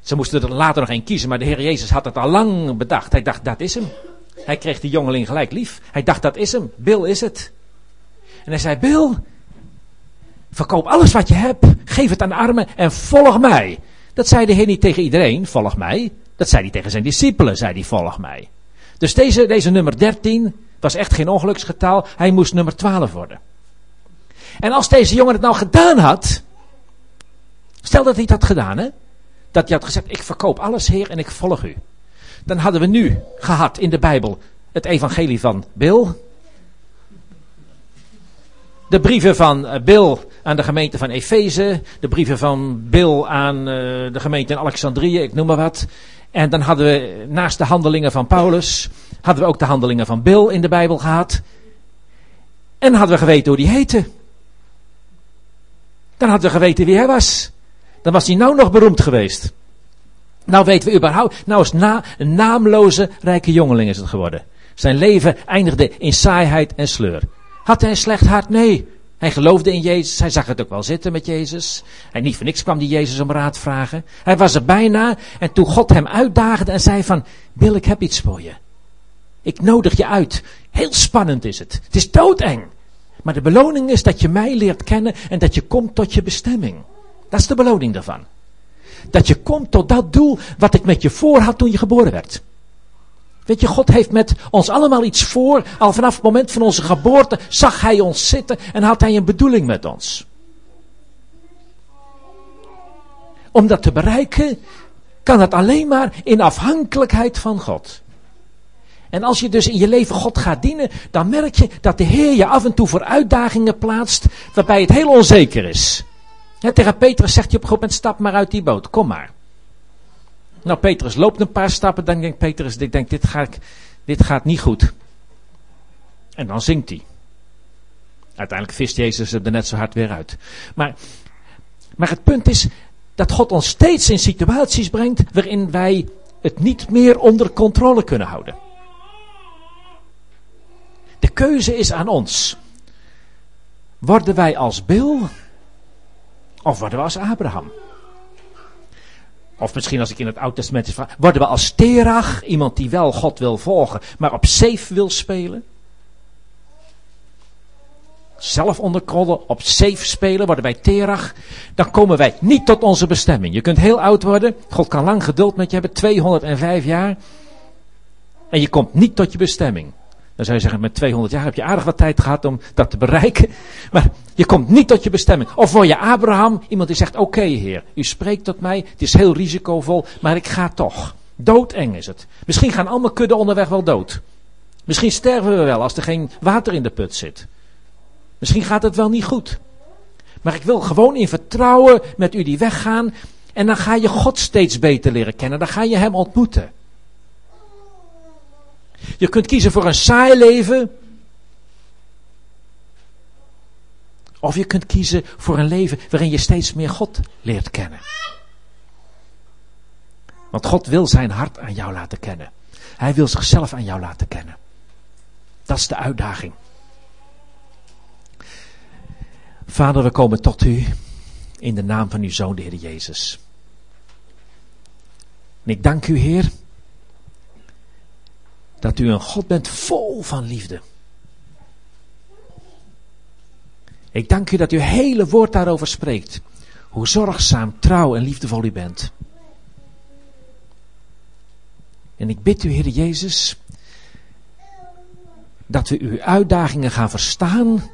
Ze moesten er later nog één kiezen, maar de Heer Jezus had het al lang bedacht. Hij dacht, dat is hem. Hij kreeg die jongeling gelijk lief. Hij dacht, dat is hem. Bill is het. En hij zei, Bill, verkoop alles wat je hebt, geef het aan de armen en volg mij. Dat zei de Heer niet tegen iedereen, volg mij. Dat zei hij tegen zijn discipelen, zei hij, volg mij. Dus deze, deze nummer 13 was echt geen ongeluksgetal, hij moest nummer 12 worden. En als deze jongen het nou gedaan had, stel dat hij het had gedaan, hè? dat hij had gezegd, ik verkoop alles heer en ik volg u. Dan hadden we nu gehad in de Bijbel het evangelie van Bill. de brieven van eh, Bill aan de gemeente van Efeze, de brieven van Bill aan uh, de gemeente in Alexandrië, ik noem maar wat. En dan hadden we naast de handelingen van Paulus, hadden we ook de handelingen van Bill in de Bijbel gehad. En hadden we geweten hoe die heette. Dan hadden we geweten wie hij was. Dan was hij nou nog beroemd geweest. Nou weten we überhaupt, nou is na, een naamloze rijke jongeling is het geworden. Zijn leven eindigde in saaiheid en sleur. Had hij een slecht hart? Nee. Hij geloofde in Jezus. Hij zag het ook wel zitten met Jezus. En niet voor niks kwam die Jezus om raad vragen. Hij was er bijna. En toen God hem uitdaagde en zei van, Bill, ik heb iets voor je. Ik nodig je uit. Heel spannend is het. Het is doodeng. Maar de beloning is dat je mij leert kennen en dat je komt tot je bestemming. Dat is de beloning daarvan. Dat je komt tot dat doel wat ik met je voor had toen je geboren werd. Weet je, God heeft met ons allemaal iets voor. Al vanaf het moment van onze geboorte zag Hij ons zitten en had Hij een bedoeling met ons. Om dat te bereiken, kan het alleen maar in afhankelijkheid van God. En als je dus in je leven God gaat dienen, dan merk je dat de Heer je af en toe voor uitdagingen plaatst waarbij het heel onzeker is. Tegen Petrus zegt hij op een gegeven moment, stap maar uit die boot, kom maar. Nou, Petrus loopt een paar stappen, dan denkt Petrus, ik denk, dit, ga dit gaat niet goed. En dan zingt hij. Uiteindelijk vist Jezus er net zo hard weer uit. Maar, maar het punt is dat God ons steeds in situaties brengt waarin wij het niet meer onder controle kunnen houden. De keuze is aan ons. Worden wij als Bill of worden we als Abraham? Of misschien als ik in het Oude Testament vraag, worden we als Terach, iemand die wel God wil volgen, maar op safe wil spelen? Zelf onderkrollen, op safe spelen, worden wij Terach. Dan komen wij niet tot onze bestemming. Je kunt heel oud worden, God kan lang geduld met je hebben, 205 jaar. En je komt niet tot je bestemming. Dan zou je zeggen, met 200 jaar heb je aardig wat tijd gehad om dat te bereiken. Maar je komt niet tot je bestemming. Of word je Abraham, iemand die zegt, oké heer, u spreekt tot mij, het is heel risicovol, maar ik ga toch. Doodeng is het. Misschien gaan allemaal kudden onderweg wel dood. Misschien sterven we wel als er geen water in de put zit. Misschien gaat het wel niet goed. Maar ik wil gewoon in vertrouwen met u die weggaan. En dan ga je God steeds beter leren kennen. Dan ga je hem ontmoeten. Je kunt kiezen voor een saai leven. Of je kunt kiezen voor een leven waarin je steeds meer God leert kennen. Want God wil zijn hart aan jou laten kennen. Hij wil zichzelf aan jou laten kennen. Dat is de uitdaging. Vader, we komen tot u in de naam van uw Zoon, de Heer Jezus. En ik dank u, Heer dat u een God bent vol van liefde. Ik dank u dat uw hele woord daarover spreekt. Hoe zorgzaam, trouw en liefdevol u bent. En ik bid u, Heer Jezus, dat we uw uitdagingen gaan verstaan.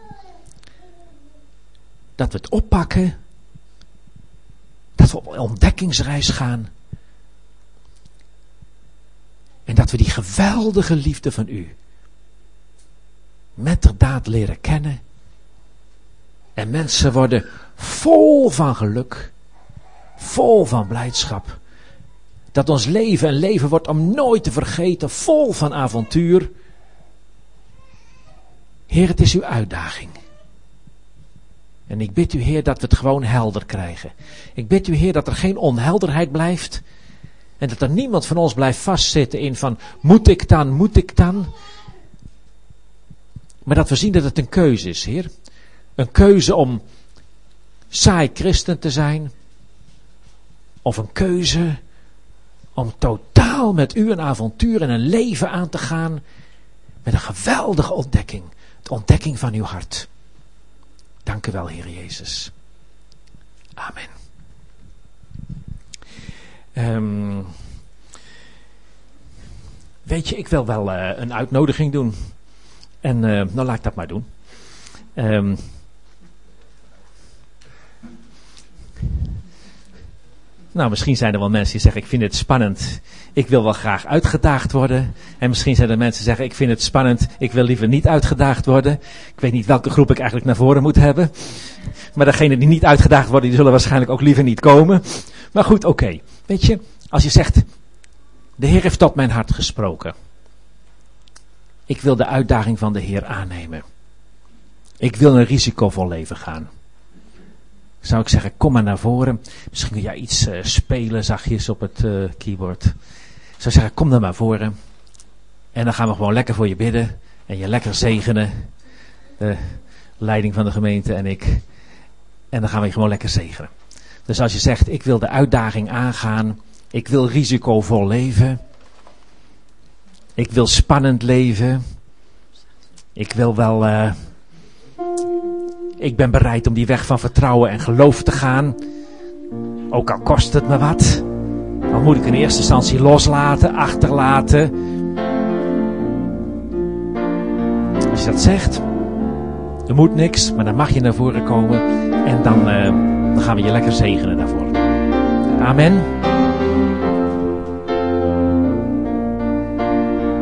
Dat we het oppakken. Dat we op ontdekkingsreis gaan. En dat we die geweldige liefde van u met de daad leren kennen. En mensen worden vol van geluk, vol van blijdschap. Dat ons leven een leven wordt om nooit te vergeten, vol van avontuur. Heer, het is uw uitdaging. En ik bid u, Heer, dat we het gewoon helder krijgen. Ik bid u, Heer, dat er geen onhelderheid blijft. En dat er niemand van ons blijft vastzitten in van, moet ik dan, moet ik dan? Maar dat we zien dat het een keuze is, Heer. Een keuze om saai christen te zijn. Of een keuze om totaal met u een avontuur en een leven aan te gaan. Met een geweldige ontdekking. De ontdekking van uw hart. Dank u wel, Heer Jezus. Amen. Um, weet je, ik wil wel uh, een uitnodiging doen. En uh, nou laat ik dat maar doen. Um, Nou, misschien zijn er wel mensen die zeggen: Ik vind het spannend. Ik wil wel graag uitgedaagd worden. En misschien zijn er mensen die zeggen: Ik vind het spannend. Ik wil liever niet uitgedaagd worden. Ik weet niet welke groep ik eigenlijk naar voren moet hebben. Maar degenen die niet uitgedaagd worden, die zullen waarschijnlijk ook liever niet komen. Maar goed, oké. Weet je, als je zegt: De Heer heeft tot mijn hart gesproken. Ik wil de uitdaging van de Heer aannemen. Ik wil een risicovol leven gaan zou ik zeggen, kom maar naar voren. Misschien kun jij iets uh, spelen zachtjes op het uh, keyboard. Ik zou zeggen, kom dan maar voren. En dan gaan we gewoon lekker voor je bidden. En je lekker zegenen. De leiding van de gemeente en ik. En dan gaan we je gewoon lekker zegenen. Dus als je zegt, ik wil de uitdaging aangaan. Ik wil risicovol leven. Ik wil spannend leven. Ik wil wel... Uh, ik ben bereid om die weg van vertrouwen en geloof te gaan. Ook al kost het me wat. Dan moet ik in eerste instantie loslaten, achterlaten. Als je dat zegt, er moet niks, maar dan mag je naar voren komen. En dan, uh, dan gaan we je lekker zegenen daarvoor. Amen.